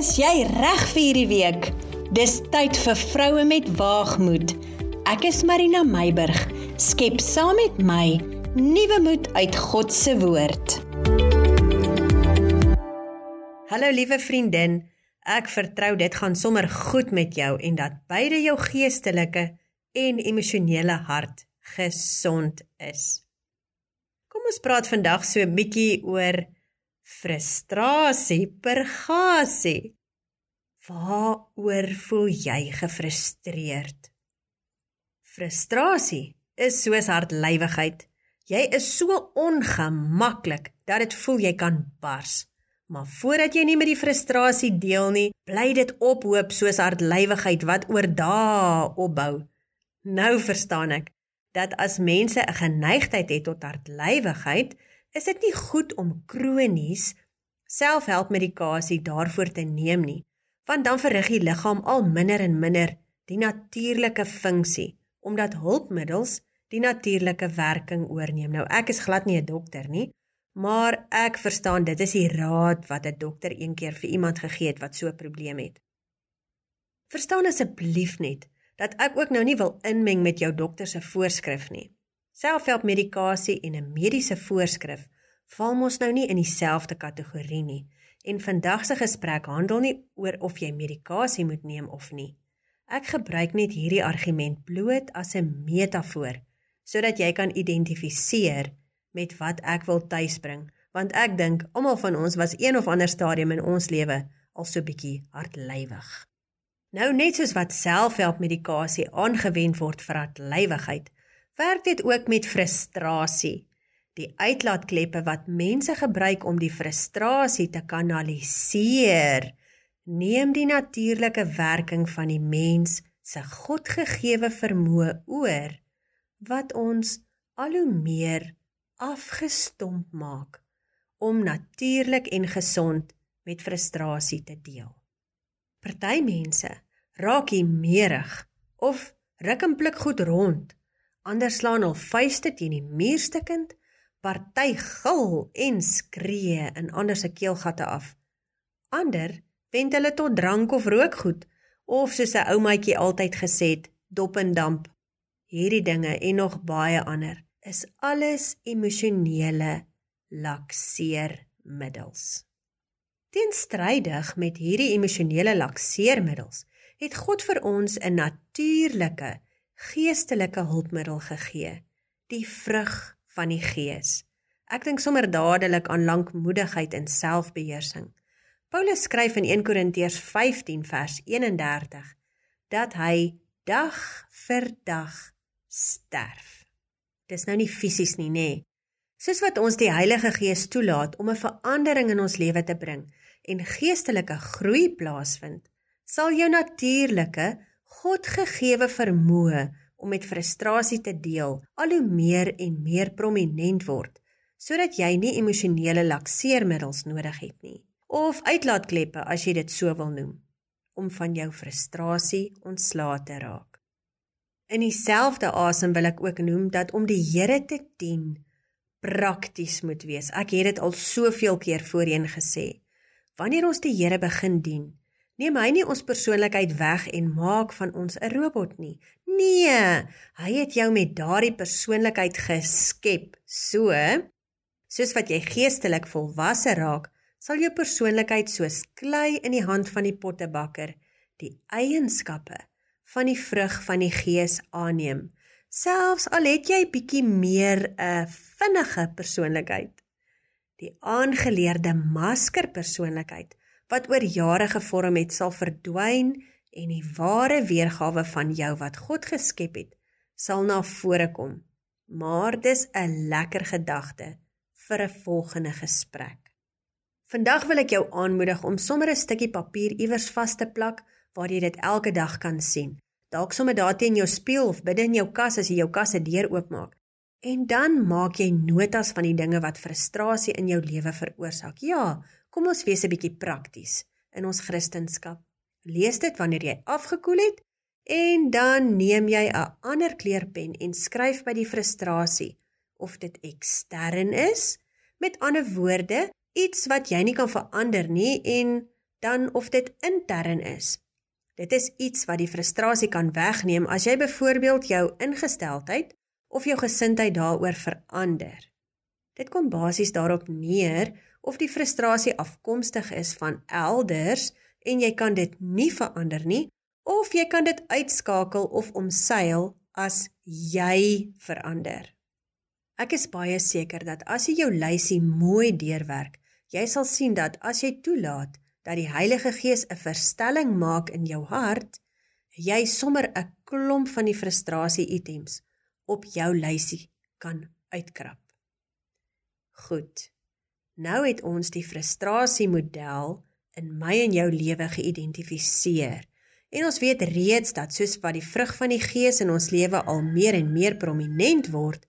Is jy reg vir hierdie week? Dis tyd vir vroue met waagmoed. Ek is Marina Meiburg. Skep saam met my nuwe moed uit God se woord. Hallo liewe vriendin. Ek vertrou dit gaan sommer goed met jou en dat beide jou geestelike en emosionele hart gesond is. Kom ons praat vandag so 'n bietjie oor Frustrasie, pergasie. Waaroor voel jy gefrustreerd? Frustrasie is soos hartlywigheid. Jy is so ongemaklik dat dit voel jy kan bars. Maar voordat jy nie met die frustrasie deel nie, bly dit ophoop soos hartlywigheid wat oor dae opbou. Nou verstaan ek dat as mense 'n geneigtheid het tot hartlywigheid, is dit nie goed om kronies selfhelpmedikasie daarvoor te neem nie, want dan verrig die liggaam al minder en minder die natuurlike funksie omdat hulpmiddels die natuurlike werking oorneem. Nou ek is glad nie 'n dokter nie, maar ek verstaan dit is die raad wat 'n dokter een keer vir iemand gegee het wat so 'n probleem het. Verstaan asseblief net dat ek ook nou nie wil inmeng met jou dokter se voorskrif nie. Selfhelpmedikasie en 'n mediese voorskrif val mos nou nie in dieselfde kategorie nie. En vandag se gesprek handel nie oor of jy medikasie moet neem of nie. Ek gebruik net hierdie argument bloot as 'n metafoor sodat jy kan identifiseer met wat ek wil tuisbring, want ek dink almal van ons was een of ander stadium in ons lewe al so bietjie hartlywig. Nou net soos wat selfhelpmedikasie aangewend word vir hartlywigheid, werk dit ook met frustrasie. Die uitlaatkleppe wat mense gebruik om die frustrasie te kanaliseer, neem die natuurlike werking van die mens se godgegewe vermoë oor wat ons al hoe meer afgestomp maak om natuurlik en gesond met frustrasie te deel. Party mense raak hier meerig of ruk en pluk goed rond ander slaan hul vuiste teen die muur stikkend, party gil en skree in ander se keelgatte af. Ander wend hulle tot drank of rookgoed of soos 'n oumaatjie altyd gesê het, dop en damp. Hierdie dinge en nog baie ander is alles emosionele lakseermiddels. Teenstrydig met hierdie emosionele lakseermiddels het God vir ons 'n natuurlike geestelike hulpmiddel gegee, die vrug van die gees. Ek dink sommer dadelik aan lankmoedigheid en selfbeheersing. Paulus skryf in 1 Korintiërs 15 vers 31 dat hy dag vir dag sterf. Dis nou nie fisies nie, nê? Soos wat ons die Heilige Gees toelaat om 'n verandering in ons lewe te bring en geestelike groei plaasvind, sal jou natuurlike Godgegewe vermoë om met frustrasie te deel al hoe meer en meer prominent word sodat jy nie emosionele lakseermiddels nodig het nie of uitlaatkleppe as jy dit so wil noem om van jou frustrasie ontslae te raak. In dieselfde asem wil ek ook noem dat om die Here te dien prakties moet wees. Ek het dit al soveel keer voorheen gesê. Wanneer ons die Here begin dien, Neem hy nie ons persoonlikheid weg en maak van ons 'n robot nie. Nee, hy het jou met daardie persoonlikheid geskep. So, soos wat jy geestelik volwasse raak, sal jou persoonlikheid soos klei in die hand van die pottebakker die eienskappe van die vrug van die gees aanneem. Selfs al het jy bietjie meer 'n vinnige persoonlikheid. Die aangeleerde masker persoonlikheid wat oor jare gevorm het sal verdwyn en die ware weergawe van jou wat God geskep het sal na vore kom. Maar dis 'n lekker gedagte vir 'n volgende gesprek. Vandag wil ek jou aanmoedig om sommer 'n stukkie papier iewers vas te plak waar jy dit elke dag kan sien. Dalk sommer daar teen jou spieël of binne in jou kas as jy jou kas se deur oopmaak. En dan maak jy notas van die dinge wat frustrasie in jou lewe veroorsaak. Ja, Kom ons wees 'n bietjie prakties in ons Christendom. Lees dit wanneer jy afgekoel het en dan neem jy 'n ander kleurpen en skryf by die frustrasie of dit ekstern is, met ander woorde, iets wat jy nie kan verander nie en dan of dit intern is. Dit is iets wat die frustrasie kan wegneem as jy byvoorbeeld jou ingesteldheid of jou gesindheid daaroor verander. Dit kom basies daarop neer of die frustrasie afkomstig is van elders en jy kan dit nie verander nie of jy kan dit uitskakel of omseil as jy verander. Ek is baie seker dat as jy jou lysie mooi deurwerk, jy sal sien dat as jy toelaat dat die Heilige Gees 'n verstelling maak in jou hart, jy sommer 'n klomp van die frustrasie items op jou lysie kan uitkrap. Goed. Nou het ons die frustrasie model in my en jou lewe geïdentifiseer. En ons weet reeds dat soos wat die vrug van die Gees in ons lewe al meer en meer prominent word,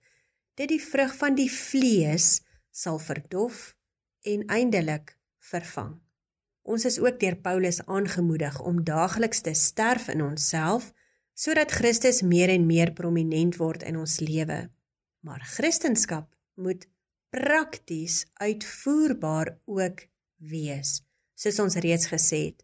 dit die vrug van die vlees sal verdof en eindelik vervang. Ons is ook deur Paulus aangemoedig om daagliks te sterf in onsself sodat Christus meer en meer prominent word in ons lewe. Maar Christendom moet prakties uitvoerbaar ook wees, soos ons reeds gesê het.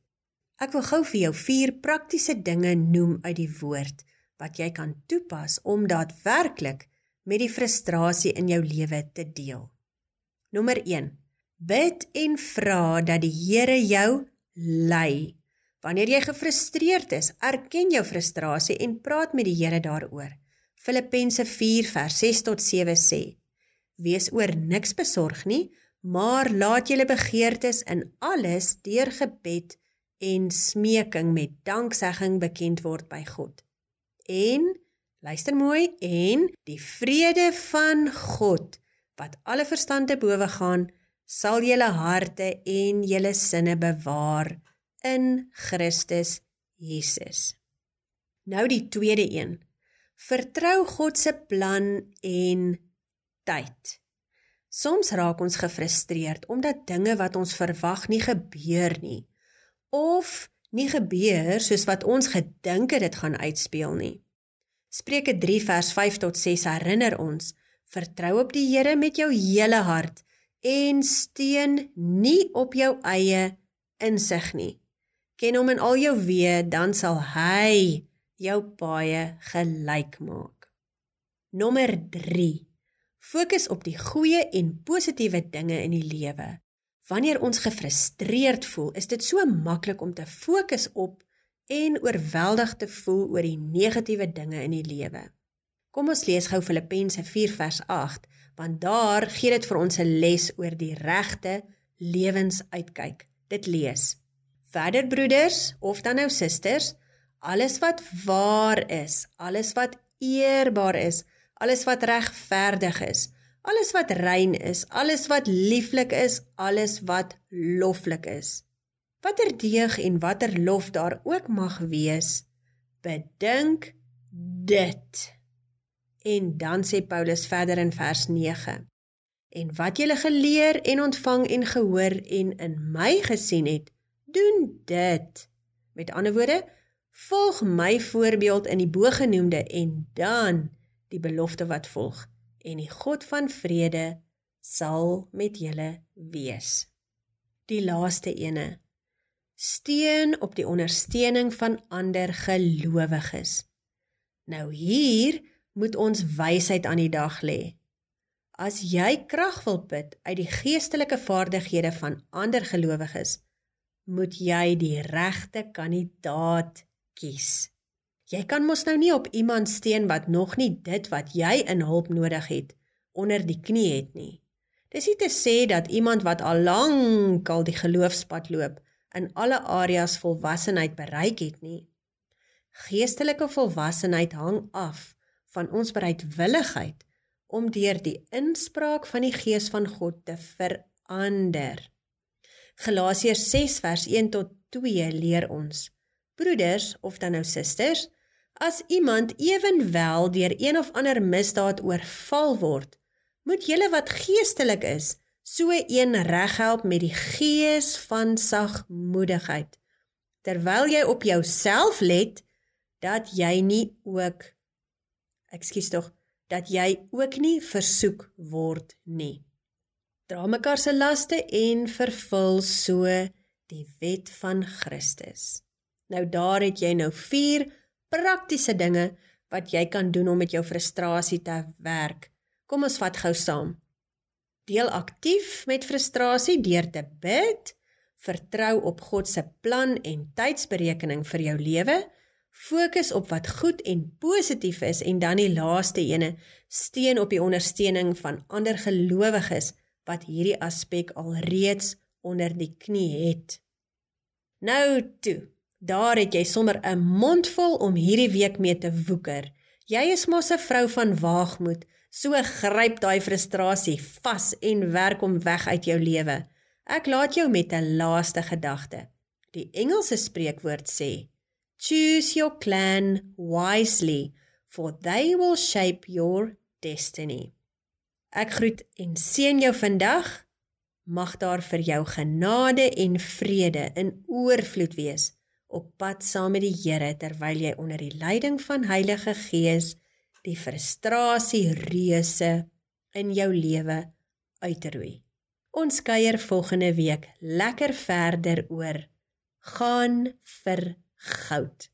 Ek wil gou vir jou vier praktiese dinge noem uit die woord wat jy kan toepas om daadwerklik met die frustrasie in jou lewe te deel. Nommer 1. Bid en vra dat die Here jou lei. Wanneer jy gefrustreerd is, erken jou frustrasie en praat met die Here daaroor. Filippense 4 vers 6 tot 7 sê: Wees oor niks besorg nie, maar laat julle begeertes in alles deur gebed en smeking met danksegging bekend word by God. En luister mooi en die vrede van God wat alle verstand te bowe gaan sal julle harte en julle sinne bewaar in Christus Jesus. Nou die tweede een. Vertrou God se plan en tyd. Soms raak ons gefrustreerd omdat dinge wat ons verwag nie gebeur nie of nie gebeur soos wat ons gedink het dit gaan uitspeel nie. Spreuke 3 vers 5 tot 6 herinner ons: Vertrou op die Here met jou hele hart en steun nie op jou eie insig nie. Ken hom in al jou weë, dan sal hy jou paaie gelyk maak. Nommer 3. Fokus op die goeie en positiewe dinge in die lewe. Wanneer ons gefrustreerd voel, is dit so maklik om te fokus op en oorweldig te voel oor die negatiewe dinge in die lewe. Kom ons lees gou Filippense 4 vers 8, want daar gee dit vir ons 'n les oor die regte lewensuitkyk. Dit lees: Verder broeders of dan nou susters, alles wat waar is, alles wat eerbaar is, alles wat regverdig is, alles wat rein is, alles wat lieflik is, alles wat loflik is. Watter deeg en watter lof daar ook mag wees, bedink dit. En dan sê Paulus verder in vers 9: En wat julle geleer en ontvang en gehoor en in my gesien het, doen dit. Met ander woorde, volg my voorbeeld in die bogenoemde en dan die belofte wat volg en die God van vrede sal met julle wees. Die laaste ene. Steun op die ondersteuning van ander gelowiges. Nou hier moet ons wysheid aan die dag lê. As jy krag wil put uit die geestelike vaardighede van ander gelowiges, moet jy die regte kandidaat kies. Jy kan mos nou nie op iemand steun wat nog nie dit wat jy in hulp nodig het onder die knie het nie. Dis nie te sê dat iemand wat al lank al die geloofspad loop in alle areas volwassenheid bereik het nie. Geestelike volwassenheid hang af van ons bereidwilligheid om deur die inspraak van die Gees van God te verander. Galasiërs 6 vers 1 tot 2 leer ons: Broeders of dan nou susters, As iemand ewenwel deur een of ander misdaad oorval word, moet julle wat geestelik is, so een reghelp met die gees van sagmoedigheid. Terwyl jy op jouself let dat jy nie ook ekskuus tog dat jy ook nie versoek word nie. Dra mekaar se laste en vervul so die wet van Christus. Nou daar het jy nou 4 praktiese dinge wat jy kan doen om met jou frustrasie te werk. Kom ons vat gou saam. Deel aktief met frustrasie deur te bid, vertrou op God se plan en tydsberekening vir jou lewe, fokus op wat goed en positief is en dan die laaste ene, steun op die ondersteuning van ander gelowiges wat hierdie aspek alreeds onder die knie het. Nou toe, daar het jy sommer 'n mond vol om hierdie week mee te woeker. Jy is mos 'n vrou van waagmoed, so gryp daai frustrasie vas en werk hom weg uit jou lewe. Ek laat jou met 'n laaste gedagte. Die Engelse spreekwoord sê: Choose your clan wisely, for they will shape your destiny. Ek groet en seën jou vandag. Mag daar vir jou genade en vrede in oorvloed wees op pad saam met die Here terwyl jy onder die leiding van Heilige Gees die frustrasie reuse in jou lewe uitroei. Ons kuier volgende week lekker verder oor gaan vir goud.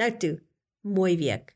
Nou toe, mooi week.